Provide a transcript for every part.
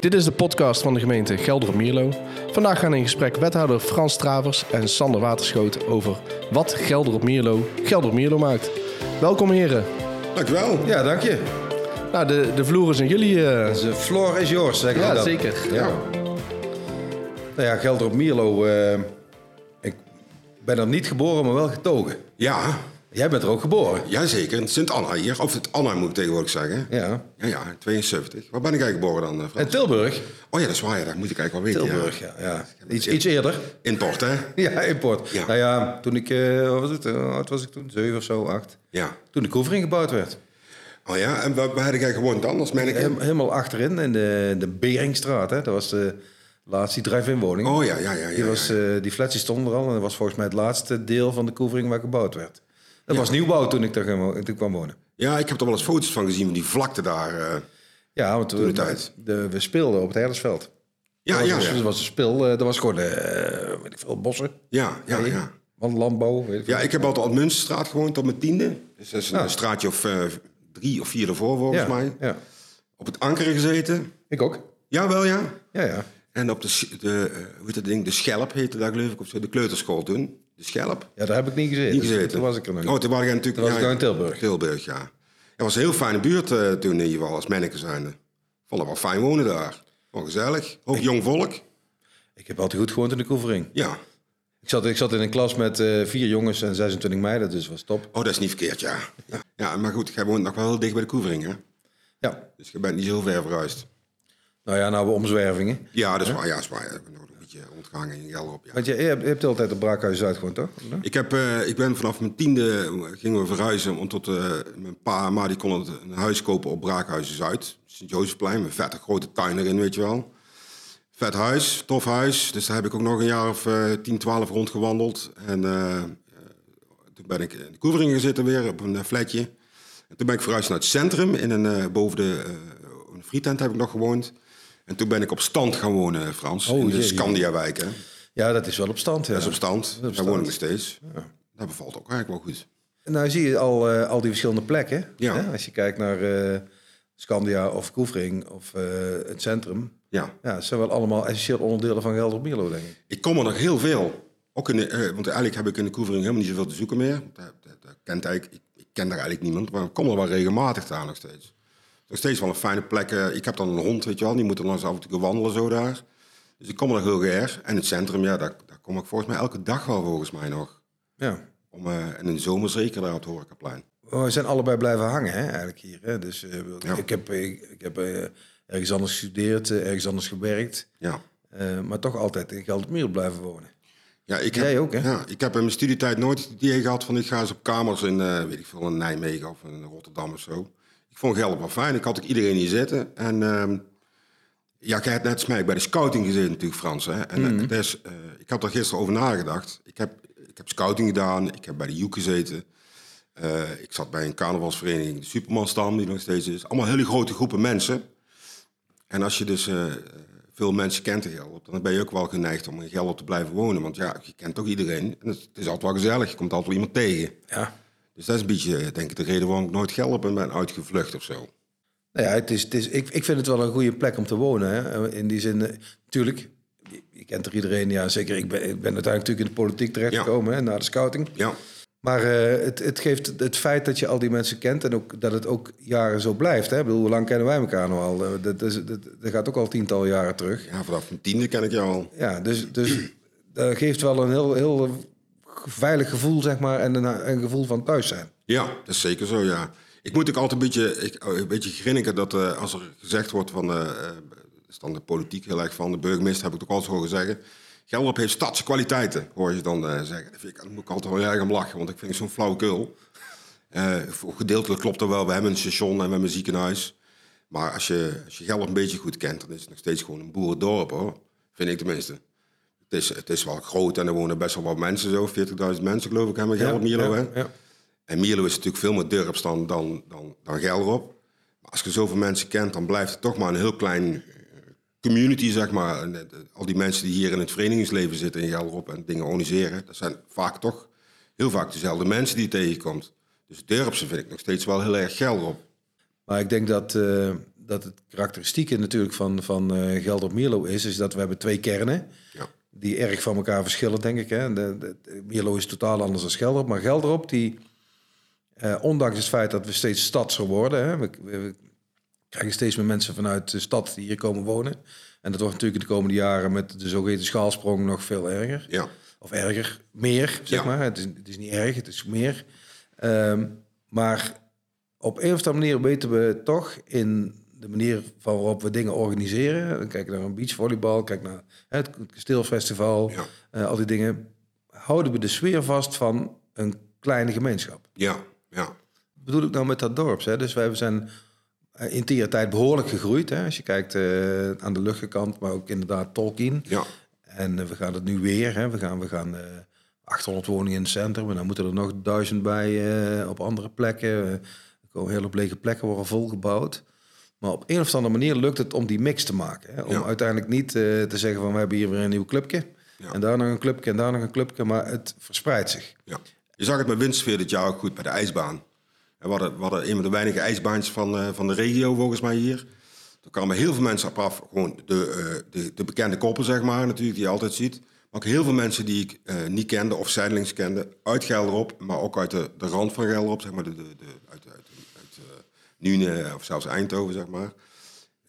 Dit is de podcast van de gemeente Gelder-Mierlo. Vandaag gaan in gesprek wethouder Frans Travers en Sander Waterschoot over wat Gelder op Mierlo Gelder-Mierlo maakt. Welkom heren. Dankjewel. Ja, dank je. Nou, de, de vloer is aan jullie. eh, De floor is yours, zeg ja, dat. zeker. Ja. Nou ja, Gelder op Mierlo. eh, ik ben er niet geboren, maar wel getogen. Ja, Jij bent er ook geboren. jazeker. In Sint-Anna hier. Of het Anna moet ik tegenwoordig zeggen. Ja. Ja, ja, 72. Waar ben ik eigenlijk geboren dan, eh, Frans? En Tilburg. Oh ja, dat is waar. Ja, dat moet ik eigenlijk wel weten. Tilburg, ja. ja. Iets, iets eerder. Import, hè? Ja, import. Ja. Nou ja, toen ik, eh, wat was het, eh, hoe oud was ik toen? Zeven of zo, acht. Ja. Toen de Koevering gebouwd werd. Oh ja, en waar, waar heb jij gewoond dan? Als Hem- helemaal achterin, in de, de Beringstraat. Hè. Dat was de laatste drive-in woning. Oh ja, ja, ja. ja, Die, was, die flats die stonden er al en dat was volgens mij het laatste deel van de Koevering waar gebouwd werd. Dat was nieuwbouw toen ik daar toen kwam wonen. Ja, ik heb er wel eens foto's van gezien van die vlakte daar. eh. Ja, want de we, de, we speelden op het Herdersveld. Ja, dat ja, was, ja. Dat was een speel, eh, dat was gewoon, eh weet ik veel, bossen. Ja, ja, ja. Want landbouw, weet ik. Ja, ik heb altijd op Munsterstraat gewoond op mijn tiende. Dus dat is een Ja. straatje of drie of vier ervoor volgens ja, mij. Ja, Op het ankeren gezeten. ik ook. Jawel, ja. Ja, ja. En op de, de, hoe heet dat ding, de Schelp heette dat geloof ik, of zo, de kleuterschool toen. De Schelp. Ja, daar heb ik niet gezeten. Niet gezeten. Toen was ik er nog. Oh, toen was ik natuurlijk... Toen was ik nog in Tilburg. Tilburg, ja. Het was een heel fijne buurt eh, toen in ieder geval, als manneke zijnde. Vond het wel fijn wonen daar. Wel gezellig. Ook jong volk. Ik heb altijd goed gewoond in de Koevering. Ja. Ik zat, ik zat in een klas met eh, vier jongens en 26 meiden, dus was top. Oh, dat is niet verkeerd, ja. ja. Ja, maar goed, jij woont nog wel heel dicht bij de Koevering, hè? Ja. Dus je bent niet zo ver verhuisd. Nou ja, nou we omzwervingen. Ja, dat is waar. Ja, dat is waar. Beetje rondgehangen in Gelderop, ja. Want je, je, hebt, je hebt altijd op Braakhuis Zuid gewoond, toch? Ik, heb, eh, ik ben vanaf mijn tiende eh, gingen we verhuizen. Tot eh, mijn pa en ma die konden een huis kopen op Braakhuizen Zuid. Sint-Jozefplein, met vette grote tuin erin, weet je wel. Vet huis, tof huis. Dus daar heb ik ook nog een jaar of eh 10, 12 rondgewandeld. En toen ben ik in de Koevering gezeten weer op een flatje. En toen ben ik verhuisd naar het centrum. In een, boven de een frietent heb ik nog gewoond. En toen ben ik op stand gaan wonen, Frans. Oh, in de. Scandiawijk, hè. Ja, dat is wel op stand. Ja. Dat is op stand. Daar woon ik nog steeds. Dat bevalt ook eigenlijk wel goed. En nou zie je al, eh, al die verschillende plekken. Ja. Hè? Als je kijkt naar eh, Scandia of Koevering of eh, het centrum. Ja. Ja, het zijn wel allemaal essentieel onderdelen van Gelder Mierlo, denk ik. Ik kom er nog heel veel. Ook in de, want eigenlijk heb ik in de Koevering helemaal niet zoveel te zoeken meer. Dat, dat, dat kent eigenlijk, ik, ik ken daar eigenlijk niemand, maar ik kom er wel regelmatig daar nog steeds. Nog steeds wel een fijne plek. eh, Ik heb dan een hond, weet je wel, die moet dan eens af en toe wandelen zo daar. Dus ik kom er nog heel graag. En het centrum, ja, daar, daar kom ik volgens mij elke dag wel volgens mij nog. Ja. Om, eh, en in de zomer zeker daar op het Horecaplein. We zijn allebei blijven hangen, hè, eigenlijk hier. Hè? Dus eh, Ja. ik heb, ik, ik heb eh, ergens anders gestudeerd, eh, ergens anders gewerkt. Ja. eh, maar toch altijd in Gelder Mierlo blijven wonen. Ja, ik Jij heb, ook, hè? Ja, ik heb in mijn studietijd nooit het idee gehad van ik ga eens op kamers in, eh, weet ik veel, in Nijmegen of in Rotterdam of zo. Ik vond Gelder wel fijn. Ik had ook iedereen hier zitten. En ehm, ja, hebt net bij de scouting gezeten natuurlijk, Frans. Hè? En eh, het is, eh, ik had er gisteren over nagedacht. Ik heb, ik heb scouting gedaan. Ik heb bij de Joek gezeten. Eh, ik zat bij een carnavalsvereniging, de Supermanstam, die nog steeds is. Allemaal hele grote groepen mensen. En als je dus veel mensen kent in Gelderop, dan ben je ook wel geneigd om in Gelderop te blijven wonen. Want ja, je kent toch iedereen. En het, het is altijd wel gezellig. Je komt altijd wel iemand tegen. Ja. Dus dat is een beetje, denk ik, de reden waarom ik nooit Gelderop ben uitgevlucht of zo. Nou ja, het is, het is, ik, ik vind het wel een goede plek om te wonen. Hè? In die zin, eh, natuurlijk, je, je kent er iedereen. Ja, zeker. Ik ben, ik ben uiteindelijk natuurlijk in de politiek terechtgekomen, hè, na de scouting. Ja, Maar eh, het, het geeft het feit dat je al die mensen kent en ook, dat het ook jaren zo blijft. Hè? Ik bedoel, hoe lang kennen wij elkaar nou al? Eh, Dat, is, dat, dat gaat ook al tientallen jaren terug. ja vanaf mijn tiende ken ik jou al. Ja, dus, dus dat geeft wel een heel, heel veilig gevoel, zeg maar, en een, een gevoel van thuis zijn. Ja, dat is zeker zo, ja. Ik moet ook altijd een beetje, ik, oh, een beetje grinniken dat eh, als er gezegd wordt van... eh, is dan de politiek heel erg van, de burgemeester heb ik ook altijd horen zeggen... Gelderop heeft stadse kwaliteiten, hoor je dan zeggen. Vind ik, moet ik altijd wel erg om lachen, want ik vind het zo'n flauwekul. Gedeeltelijk klopt dat wel. We hebben een station en we hebben een ziekenhuis. Maar als je, als je Gelderop een beetje goed kent, dan is het nog steeds gewoon een boerendorp, hoor. Vind ik tenminste. Het is, het is wel groot en er wonen best wel wat mensen, zo 40.000 mensen geloof ik, hebben Gelderop, Mierlo, hè? ja, ja. En Mierlo is natuurlijk veel meer dorps dan, dan, dan, dan Gelderop. Maar als je zoveel mensen kent, dan blijft het toch maar een heel klein eh, community, zeg maar. En, eh, al die mensen die hier in het verenigingsleven zitten in Gelderop en dingen organiseren, dat zijn vaak toch heel vaak dezelfde mensen die je tegenkomt. Dus dorpse vind ik nog steeds wel heel erg Gelderop. Maar ik denk dat, eh, dat het karakteristieke natuurlijk van, van uh, Gelder Mierlo is, is dat we hebben twee kernen. Ja. Die erg van elkaar verschillen, denk ik. Hè. De, de, Mierlo is totaal anders dan Gelderop. Maar Gelderop, die, uh, ondanks het feit dat we steeds stadser worden... Hè, we, we, krijgen steeds meer mensen vanuit de stad die hier komen wonen. En dat wordt natuurlijk in de komende jaren met de zogeheten schaalsprong nog veel erger. Ja. Of erger, meer, zeg Ja. maar. Het is, het is niet erg, het is meer. Ehm, maar op een of andere manier weten we toch in de manier van waarop we dingen organiseren. Kijk naar een beachvolleybal, kijk naar het kasteelfestival, Ja. eh, al die dingen. Houden we de sfeer vast van een kleine gemeenschap. Ja, ja. Wat bedoel ik nou met dat dorp? Hè? Dus wij zijn eh, in jaar tijd behoorlijk gegroeid. Hè? Als je kijkt eh, aan de luchtkant, maar ook inderdaad Tolkien. Ja, En we gaan het nu weer. Hè? We gaan, we gaan eh 800 woningen in het centrum. En dan moeten er nog duizend bij op andere plekken. Er komen hele lege plekken worden volgebouwd. Maar op een of andere manier lukt het om die mix te maken. Hè? Om Ja. uiteindelijk niet eh, te zeggen van we hebben hier weer een nieuw clubje. Ja. En daar nog een clubje en daar nog een clubje. Maar het verspreidt zich. ja. Je zag het met windsfeer dit jaar ook goed bij de ijsbaan. En We hadden, we hadden een van de weinige ijsbaans van, eh, van de regio, volgens mij hier. Er kwamen heel veel mensen op af. Gewoon de, eh, de, de bekende koppen, zeg maar, natuurlijk, die je altijd ziet. Maar ook heel veel mensen die ik niet kende of zijdelings kende. Uit Gelderop, maar ook uit de, de rand van Gelderop, zeg maar. De, de, de, uit eh, Nune of zelfs Eindhoven, zeg maar.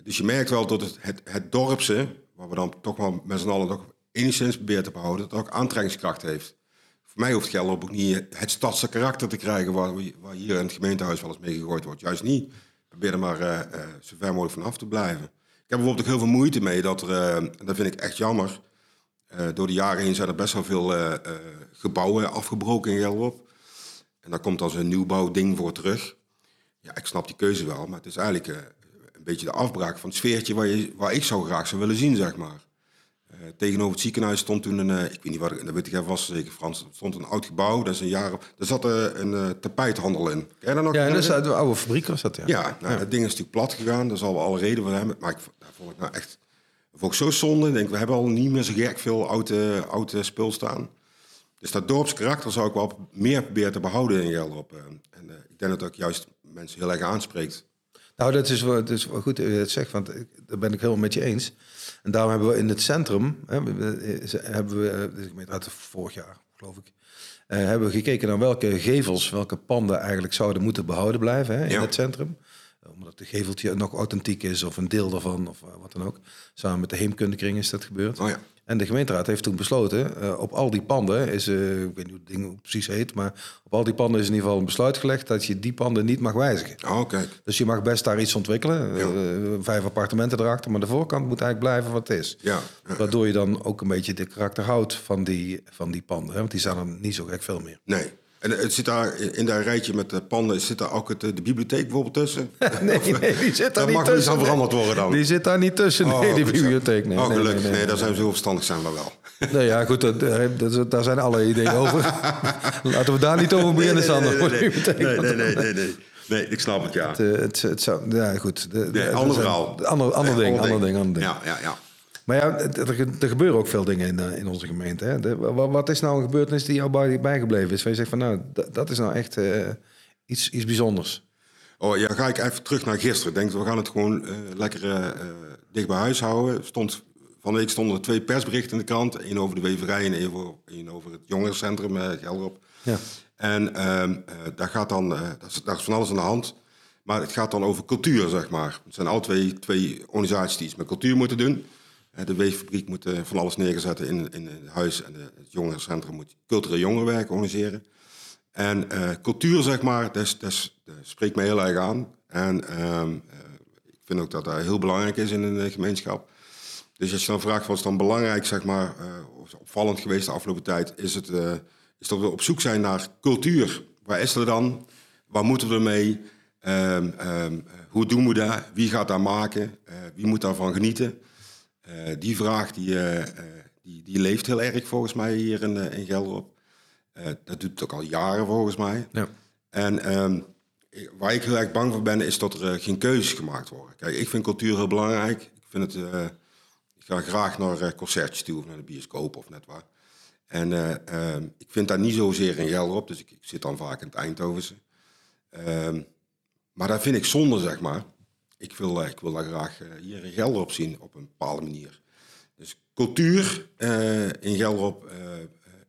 Dus je merkt wel dat het, het, dorpse, waar we dan toch wel met z'n allen toch enigszins proberen te behouden, dat ook aantrekkingskracht heeft. Voor mij hoeft Gelderop ook niet het stadse karakter te krijgen waar, waar hier in het gemeentehuis wel eens mee gegooid wordt. Juist niet. Probeer er maar eh, eh, zo ver mogelijk vanaf te blijven. Ik heb bijvoorbeeld heel veel moeite mee dat er, eh, dat vind ik echt jammer, eh, door de jaren heen zijn er best wel veel eh, eh, gebouwen afgebroken in Gelderop. En daar komt dan zo'n nieuwbouwding voor terug. Ja, ik snap die keuze wel, maar het is eigenlijk eh, een beetje de afbraak van het sfeertje waar, je, waar ik zo graag zou willen zien, zeg maar. Eh, tegenover het ziekenhuis stond toen een, eh, ik weet niet wat, dat weet ik even vast zeker Frans, er stond een oud gebouw, dat is een jaar, daar zat een tapijthandel in. Ken je dat nog? Ja, dat is uit de oude fabriek was dat, ja. Ja, nou, dat ding is natuurlijk plat gegaan. Daar zal wel alle reden voor hebben. Maar ik, daar vond ik nou echt... Vond ik zo zonde. Ik denk, we hebben al niet meer zo gek veel oude, oude spul staan. Dus dat dorpskarakter zou ik wel meer proberen te behouden in Gelderop. En ik denk dat ook juist mensen heel erg aanspreekt. Nou, dat is wel, dat is wel goed dat je het zegt, want ik- daar ben ik helemaal met je eens. En daarom hebben we in het centrum, hè, hebben we, eh, de gemeenteraad vorig jaar, geloof ik, eh, hebben we gekeken naar welke gevels, welke panden eigenlijk zouden moeten behouden blijven hè, in Ja. het centrum. Omdat de geveltje nog authentiek is of een deel daarvan of eh, wat dan ook. Samen met de heemkundekring is dat gebeurd. Oh ja. En de gemeenteraad heeft toen besloten, eh, op al die panden is, eh, ik weet niet hoe het ding precies heet, maar op al die panden is in ieder geval een besluit gelegd dat je die panden niet mag wijzigen. Oh, kijk. Dus je mag best daar iets ontwikkelen. Ja. eh, vijf appartementen erachter. Maar de voorkant moet eigenlijk blijven wat het is. Ja. ja. Waardoor je dan ook een beetje de karakter houdt van die, van die panden. Hè? Want die zijn er niet zo gek veel meer. Nee. En het zit daar in dat rijtje met de panden, zit daar ook het, eh, de bibliotheek bijvoorbeeld tussen? Nee, nee, die zit daar Dat niet mag niet aan veranderd worden dan. Die zit daar niet tussen. Oh, nee, die goed zo. bibliotheek. Nee, oh, gelukkig. nee, Nee, nee, daar zijn we zo verstandig zijn we wel. Nou ja, goed, dat, eh, dat- daar zijn alle ideeën over. Laten we daar niet over beginnen, Sander. nee, nee, nee, nee, nee. Nee, ik snap het, ja. Het, eh, het, het zou, ja, goed. De, de- Nee, er ander verhaal. Ander, ander ding, ander ding, ander ding. Ja, ja, ja. Maar ja, er, er gebeuren ook veel dingen in, eh, in onze gemeente. Hè? De- wat is nou een gebeurtenis die jou bij- bijgebleven is? Waar je zegt van nou, dat, is nou echt eh, iets, iets bijzonders. Oh ja, ga ik even terug naar gisteren. Ik denk, we gaan het gewoon eh, lekker dicht bij huis houden. Stond, van de week stonden er twee persberichten in de krant. één over de weverij en één over, één over het jongerencentrum uh, Gelderop. Ja. En ehm, eh, daar, gaat dan, daar is van alles aan de hand. Maar het gaat dan over cultuur, zeg maar. Het zijn al twee, twee organisaties die iets met cultuur moeten doen. De weeffabriek moet eh, van alles neerzetten in, in het huis. En het jongerencentrum moet cultureel jongerenwerk organiseren. En eh, cultuur, zeg maar, dat, dat, dat spreekt me heel erg aan. En ehm, eh, ik vind ook dat dat heel belangrijk is in een gemeenschap. Dus als je dan vraagt wat is dan belangrijk, zeg maar, of opvallend geweest de afgelopen tijd, is het is dat we op zoek zijn naar cultuur. Waar is er dan? Waar moeten we ermee? Ehm, ehm, eh, hoe doen we dat? Wie gaat daar maken? Wie moet daarvan genieten? Eh, die vraag die, eh, eh, die, die leeft heel erg volgens mij hier in, in Gelderop. Dat doet het ook al jaren volgens mij. Ja. En ehm, waar ik heel erg bang voor ben, is dat er geen keuzes gemaakt worden. Kijk, ik vind cultuur heel belangrijk. Ik, vind het, ik ga graag naar concertjes toe of naar de bioscoop of net waar. En eh, ehm, ik vind dat niet zozeer in Gelderop, dus ik, ik zit dan vaak in het Eindhovense. Ehm, maar dat vind ik zonde, zeg maar. Ik wil, eh, ik wil daar graag eh, hier in Gelderop zien op een bepaalde manier. Dus cultuur eh, in Gelderop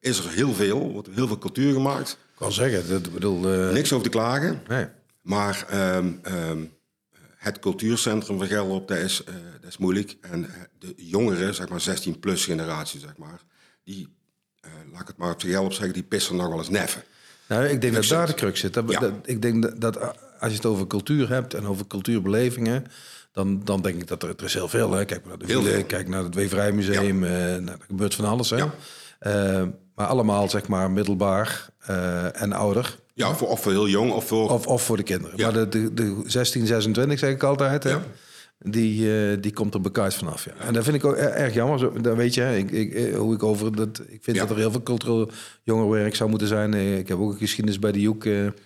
is er heel veel. Wordt heel veel cultuur gemaakt. Ik kan zeggen, dat bedoel... Niks over te klagen. nee. Maar ehm, ehm, het cultuurcentrum van Gelderop, dat is, dat is moeilijk. En de jongeren, zeg maar 16-plus generatie, zeg maar, die, laat ik het maar op Gelderop zeggen, die pissen nog wel eens neffen. Nou, ik denk dat daar de crux zit. Dat, Ja. dat- ik denk dat, dat als je het over cultuur hebt en over cultuurbelevingen, dan, dan denk ik dat er, er is heel veel. Hè. Kijk naar de wielen, kijk naar het Weverijmuseum, eh nou, er gebeurt van alles. Hè. Ja. Eh, maar allemaal zeg maar middelbaar eh, en ouder. Ja, voor, of voor heel jong of voor... Of, of voor de kinderen. Ja. Maar de, de, de 16, 26 zeg ik altijd. Hè? Ja. Die, die komt er bekijs vanaf. Ja. En dat vind ik ook er- erg jammer. Zo, dan weet je, hè, ik, ik, hoe ik over dat. Ik vind Ja. dat er heel veel cultureel jongerenwerk zou moeten zijn. Ik heb ook een geschiedenis bij de Joek,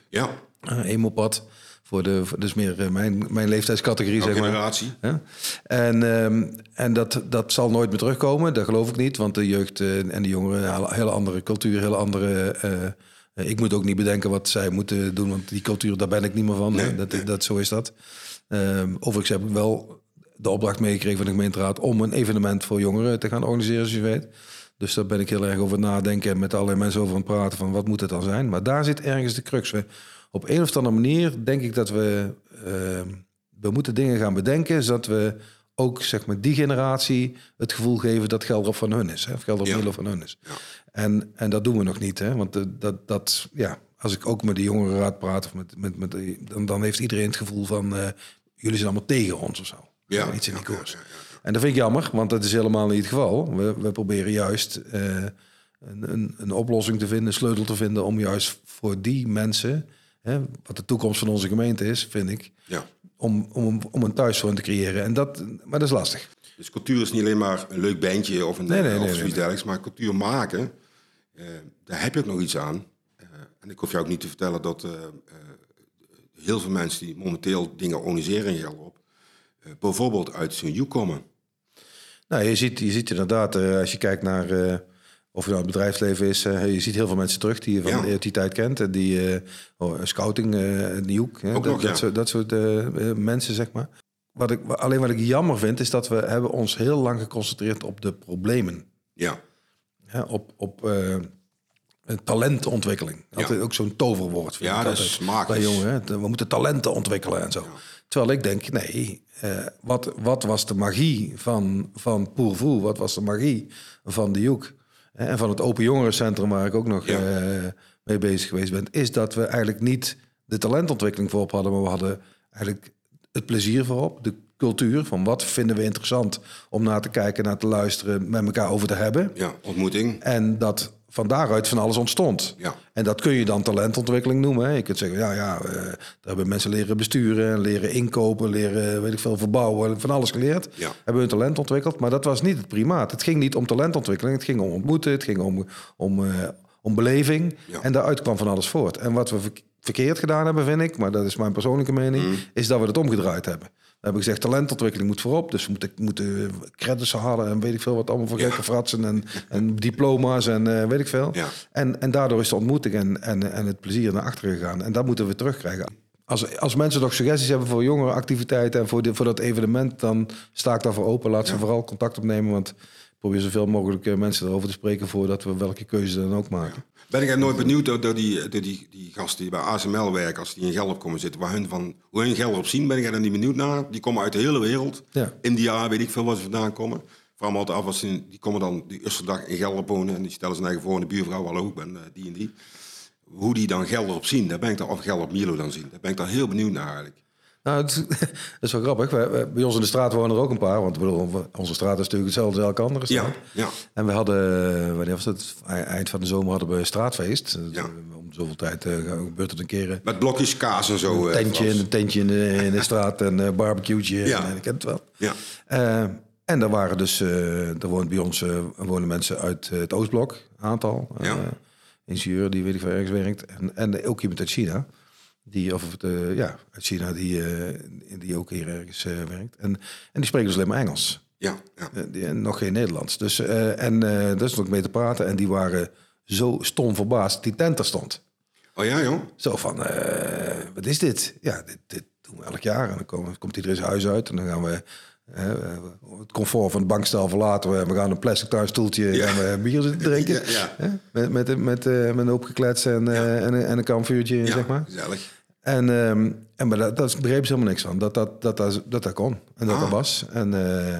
ja, uh, Emopad. Voor de, voor, dus meer eh, mijn, mijn leeftijdscategorie, zeg maar. generatie. Ja. En, ehm, en dat, dat zal nooit meer terugkomen, dat geloof ik niet. Want de jeugd eh, en de jongeren hebben een hele andere cultuur, hele andere... eh, eh, ik moet ook niet bedenken wat zij moeten doen, want die cultuur, daar ben ik niet meer van. Nee, dat, dat, zo is dat. Ehm, overigens heb ik wel de opdracht meegekregen van de gemeenteraad... om een evenement voor jongeren te gaan organiseren, zoals je weet. Dus daar ben ik heel erg over nadenken... en met allerlei mensen over aan het praten van wat moet het dan zijn. Maar daar zit ergens de crux. We, op een of andere manier denk ik dat we... ehm, we moeten dingen gaan bedenken, zodat we ook zeg maar, die generatie het gevoel geven dat Gelderop van hun is. Hè? Of Gelderop Ja. Van hun is. En, en dat doen we nog niet. Hè? Want dat, dat, ja, als ik ook met de jongerenraad praat, of met, met, met, dan, dan heeft iedereen het gevoel van... eh, jullie zijn allemaal tegen ons of zo. Ja. Iets in die Ja, koers. ja, ja, En dat vind ik jammer, want dat is helemaal niet het geval. We, we proberen juist eh, een, een, een oplossing te vinden, een sleutel te vinden... om juist voor die mensen, hè, wat de toekomst van onze gemeente is, vind ik Ja. om, om, om een thuis voor hen te creëren. En dat, maar dat is lastig. Dus cultuur is niet alleen maar een leuk bandje of, een, Nee, nee, of zoiets nee. dergelijks. Maar cultuur maken, eh, daar heb je ook nog iets aan. Eh, en ik hoef jou ook niet te vertellen dat heel veel mensen die momenteel dingen organiseren in Gelderop... bijvoorbeeld uit zo'n joek komen. Nou, je ziet, je ziet inderdaad, eh, als je kijkt naar eh, of het nou het bedrijfsleven is, eh, je ziet heel veel mensen terug die je van Ja. die tijd kent. En die oh, scouting, die hoek, hè, Ook dat, nog, dat, ja. soort, dat soort mensen, zeg maar. Wat ik, alleen wat ik jammer vind, is dat we hebben ons heel lang geconcentreerd op de problemen. Ja, op op talentontwikkeling. Altijd ook zo'n toverwoord. vind Ja, ik dat is magisch. Bij jongeren, hè. we moeten talenten ontwikkelen en zo. Terwijl ik denk, nee, eh, wat, wat was de magie van, van Poervoer? Wat was de magie van de Joek? Hè, En van het Open Jongerencentrum, waar ik ook nog Ja. eh, mee bezig geweest ben... is dat we eigenlijk niet de talentontwikkeling voorop hadden... maar we hadden eigenlijk het plezier voorop, de cultuur... van wat vinden we interessant om naar te kijken, naar te luisteren... met elkaar over te hebben. ja, ontmoeting. En dat van daaruit van alles ontstond. Ja. En dat kun je dan talentontwikkeling noemen. Hè. Je kunt zeggen, ja, ja, eh, daar hebben mensen leren besturen, leren inkopen, leren, weet ik veel, verbouwen, van alles geleerd. Ja. Hebben hun talent ontwikkeld, maar dat was niet het primaat. Het ging niet om talentontwikkeling, het ging om ontmoeten, het ging om, om, eh, om beleving. Ja. En daaruit kwam van alles voort. En wat we verk- verkeerd gedaan hebben, vind ik, maar dat is mijn persoonlijke mening, Mm. is dat we het omgedraaid hebben. Hebben gezegd, talentontwikkeling moet voorop. Dus we moeten, moeten credits halen en weet ik veel wat allemaal voor Ja. gekke fratsen en, en diploma's en eh, weet ik veel. Ja. En, en daardoor is de ontmoeting en, en, en het plezier naar achteren gegaan. En dat moeten we terugkrijgen. Als, als mensen nog suggesties hebben voor jongere activiteiten en voor, de, voor dat evenement, dan sta ik daarvoor open. Laat ze vooral contact opnemen, want ik probeer zoveel mogelijk eh, mensen erover te spreken voordat we welke keuze dan ook maken. Ben ik nooit benieuwd door, door die, door die, die gasten die bij ASML werken, als die in Gelderop komen zitten, waar hun van, hoe hun Gelderop zien, ben ik er niet benieuwd naar. Die komen uit de hele wereld. Ja. India, weet ik veel waar ze vandaan komen. Vraag me altijd af, als ze, die komen dan die eerste dag in Gelderop wonen en die stellen zijn eigen voor de buurvrouw, hallo, ik ben eh, die en die. Hoe die dan Gelderop zien, daar ben ik dan, of Gelderop Milo dan zien, daar ben ik dan heel benieuwd naar eigenlijk. Nou, het, dat is wel grappig. Bij ons in de straat wonen er ook een paar. Want bedoel, onze straat is natuurlijk hetzelfde als elke andere straat. Ja, ja. En we hadden, wanneer was het? E- Eind van de zomer hadden we een straatfeest. Ja. Om zoveel tijd eh, gebeurt het een keer. eh, Met blokjes kaas en zo. Een eh, tentje, een tentje in de, in de straat en een barbecue'tje. Ja. En, ik ken het wel. Ja, en er waren dus, eh er wonen bij ons wonen mensen uit het Oostblok, een aantal. Ja. ingenieur die weet ik wel ergens werkt. En, en ook iemand uit China. Die, of eh, ja, uit China, die, eh, die ook hier ergens eh, werkt. En, en die spreken dus alleen maar Engels. ja, ja. Eh, die- en nog geen Nederlands. Dus, en daar is nog mee te praten. En die waren zo stom verbaasd die tent er stond. Oh ja, joh. Zo van, wat is dit? Ja, dit, dit doen we elk jaar. En dan komen, komt iedereen zijn huis uit en dan gaan we het comfort van het bankstel verlaten. We, we gaan een plastic thuisstoeltje Ja. en we bier zitten drinken. Ja, ja. Hè? Met, met, met, met een hoop en, en, een- en een kampvuurtje, zeg maar. gezellig. En, ehm en maar dat, dat begreep ze helemaal niks van. Dat dat, dat, dat, dat, dat kon. En dat Ah. dat was. En eh,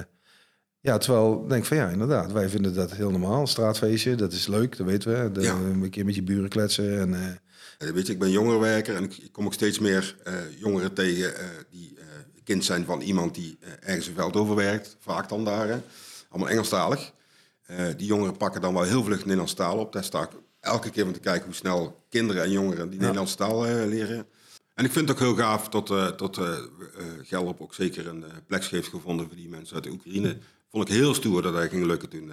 ja, terwijl ik denk van ja, inderdaad. Wij vinden dat heel normaal. Straatfeestje, dat is leuk, dat weten we. De, Ja. Een keer met je buren kletsen. En, eh, Eh, weet je, ik ben jongerenwerker en ik, kom ook steeds meer eh, jongeren tegen die kind zijn van iemand die ergens in Veldhoven werkt. Vaak dan daar, hè. allemaal Engelstalig. Die jongeren pakken dan wel heel vlug Nederlandse taal op. Daar sta ik elke keer van te kijken hoe snel kinderen en jongeren die Nederlandse taal leren. En ik vind het ook heel gaaf dat, eh dat Gelderop ook zeker een plek heeft gevonden voor die mensen uit de Oekraïne. Vond ik heel stoer dat hij ging lukken toen.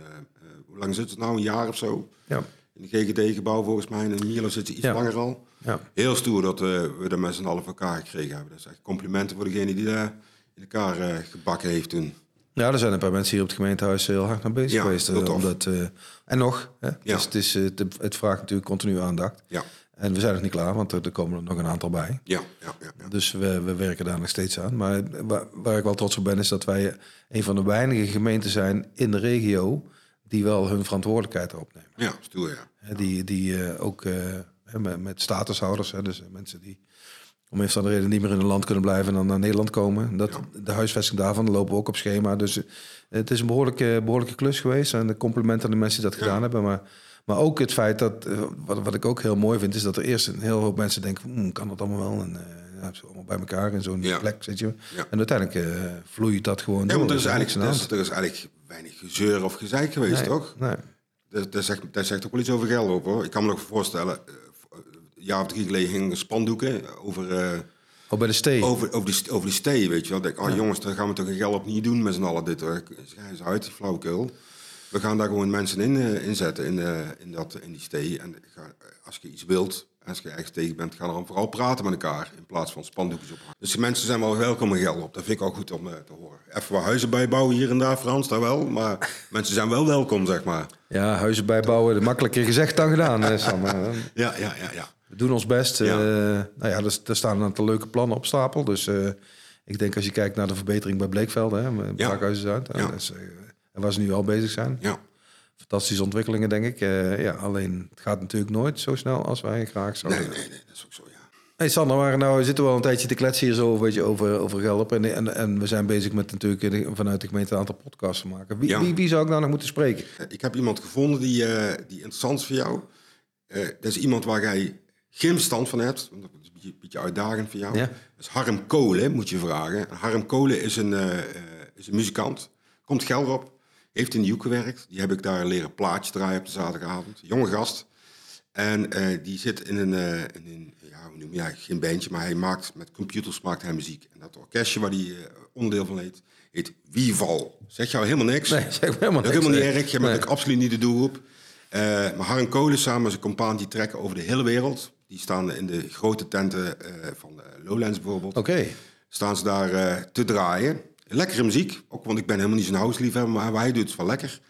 hoe lang zit het nou? Een jaar of zo? ja, In de GGD-gebouw volgens mij. En in Mierlo zit ze iets Ja. langer al. ja. Heel stoer dat we met z'n allen voor elkaar gekregen hebben. Dat is echt complimenten voor degene die daar in elkaar gebakken heeft toen. Ja, er zijn een paar mensen hier op het gemeentehuis heel hard naar bezig Ja, geweest. Omdat, eh, en nog, hè? Ja. Dus het, is, het, het vraagt natuurlijk continu aandacht. Ja, En we zijn nog niet klaar, want er, er komen er nog een aantal bij. ja, ja. ja, ja. Dus we, we werken daar nog steeds aan. Maar waar, waar ik wel trots op ben, is dat wij een van de weinige gemeenten zijn in de regio die wel hun verantwoordelijkheid erop nemen. Ja, stoer, ja. Die, die eh, ook eh, met, met statushouders, dus mensen die om een of andere reden niet meer in een land kunnen blijven en dan naar Nederland komen. Dat, De huisvesting daarvan lopen we ook op schema. Dus eh, het is een behoorlijke, behoorlijke klus geweest. En de complimenten aan de mensen die dat gedaan hebben. Maar, maar ook het feit dat, eh, wat, wat ik ook heel mooi vind, is dat er eerst een heel hoop mensen denken: "Hmm, kan dat allemaal wel? En eh, ja, allemaal bij elkaar in zo'n Ja. plek zit je. Ja. En uiteindelijk eh, vloeit dat gewoon Ja, door. want er is, eigenlijk, er, is, er is eigenlijk weinig gezeur of gezeik geweest, toch? Nee. Dat, dat, zegt, dat zegt ook wel iets over geld op, hoor. Ik kan me nog voorstellen, een jaar of drie geleden hingen spandoeken over... Oh, bij de stee. Over, over, die, over die stee, weet je wel. Ik denk, oh jongens, daar gaan we toch een geld op niet doen met z'n allen dit. Hoor. Schrijf uit, flauwekul. We gaan daar gewoon mensen in eh, inzetten in, eh, in, dat, in die stee. En ga, als je iets wilt, als je ergens tegen bent, ga dan vooral praten met elkaar. In plaats van spandoekjes ophangen. Dus de mensen zijn wel welkom in geld op. Dat vind ik ook goed om eh, te horen. Even wat huizen bijbouwen hier en daar, Frans, daar wel. Maar mensen zijn wel welkom, zeg maar. Ja, huizen bijbouwen. Makkelijker gezegd dan gedaan, eh, Sam. Eh, Ja, ja, ja, ja. We doen ons best. Ja. Nou ja, er, er staan een aantal leuke plannen op stapel. Dus eh, ik denk als je kijkt naar de verbetering bij Bleekveld, hè, Ja. Zuid, Ja. dat is, eh, en waar ze nu al bezig zijn. ja. Fantastische ontwikkelingen, denk ik. Eh, ja, alleen het gaat natuurlijk nooit zo snel als wij graag Nee, zouden. nee, nee, dat is ook zo, ja. Hey Sander, maar nou we zitten wel een tijdje te kletsen hier zo over, over Gelderop. En, en, en we zijn bezig met natuurlijk vanuit de gemeente een aantal podcasts te maken. Wie, Ja. wie, wie zou ik nou nog moeten spreken? Ik heb iemand gevonden die, eh, die interessant is voor jou. Eh, dat is iemand waar jij geen verstand van hebt. want Dat is een beetje, een beetje uitdagend voor jou. Ja. Dat is Harm Kolen, moet je vragen. Harm Kolen is een, eh, eh, is een muzikant. Komt Gelder op. Heeft in de Joek gewerkt. Die heb ik daar leren plaatje draaien op de zaterdagavond. Jonge gast. En eh, die zit in een, eh, in een ja, hoe noem je eigenlijk, geen bandje, maar hij maakt met computers maakt hij muziek. En dat orkestje waar hij eh, onderdeel van heet, heet Wieval. Zeg jou helemaal niks? Nee, zeg helemaal Dat is niks. helemaal niet erg. Je bent ook absoluut niet de doelgroep. Maar Harm Kolen samen met zijn compaan die trekken over de hele wereld. Die staan in de grote tenten van Lowlands bijvoorbeeld. Oké. Staan ze daar te draaien. Lekkere muziek. Ook want ik ben helemaal niet zo'n house-liefhebber, maar hij doet het wel lekker.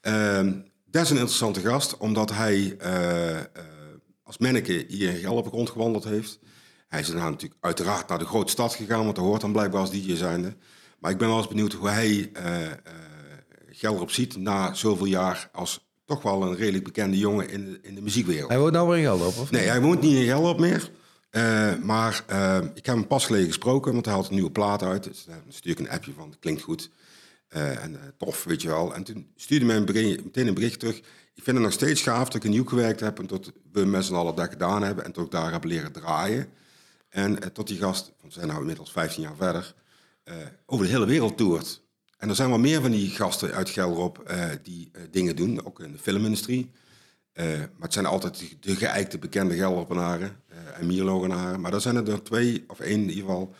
Ehm, dat is een interessante gast, omdat hij eh, eh, als manneke hier in Gelderop rondgewandeld heeft. Hij is daarna natuurlijk uiteraard naar de grote stad gegaan, want dat hoort dan blijkbaar als DJ zijnde. Maar ik ben wel eens benieuwd hoe hij eh Gelderop ziet na zoveel jaar als toch wel een redelijk bekende jongen in de, in de muziekwereld. Hij woont nou weer in Gelderop, of? Nee, hij woont niet in Gelderop meer. Eh, maar eh, ik heb hem pas geleden gesproken, want hij had een nieuwe plaat uit. Dus daar stuur ik een appje van, klinkt goed. Eh, en eh, tof, weet je wel. En toen stuurde mij een meteen een bericht terug. Ik vind het nog steeds gaaf dat ik in Nieuw gewerkt heb... en dat we met z'n allen dat gedaan hebben... en dat ik daar heb leren draaien. En eh, tot die gast, want we zijn nu inmiddels 15 jaar verder... eh, over de hele wereld toert. En er zijn wel meer van die gasten uit Gelderop... eh, die eh, dingen doen, ook in de filmindustrie... Eh, maar het zijn altijd de- geëikte bekende Gelderpenaren eh en Mierlogenaren. Maar er zijn er twee, of één in ieder geval,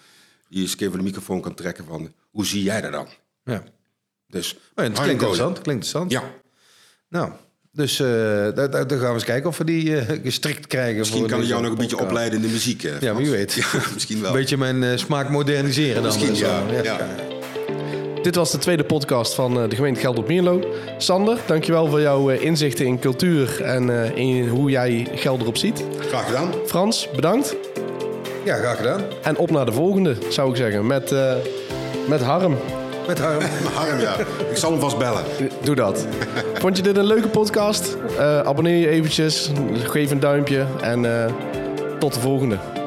die eens een keer voor de microfoon kan trekken van... Hoe zie jij dat dan? Ja. Dus, Oh, ja, het Harm klinkt interessant. Klinkt interessant. Ja, Nou, dus eh daar, gaan we eens kijken of we die gestrikt krijgen. misschien voor kan ik jou nog een beetje opleiden in de muziek. eh, Ja, wie weet. Ja, misschien wel. Een beetje mijn smaak moderniseren dan. Misschien, ja. ja. Dit was de tweede podcast van eh, de gemeente Gelderop-Mierlo. Sander, dankjewel voor jouw eh, inzichten in cultuur en eh, in hoe jij Gelderop ziet. Graag gedaan. Frans, bedankt. Ja, graag gedaan. En op naar de volgende, zou ik zeggen. Met, eh, met Harm. Met Harm. Harm, ja. Ik zal hem vast bellen. Doe dat. Vond je dit een leuke podcast? Abonneer je eventjes. Geef een duimpje. En tot de volgende.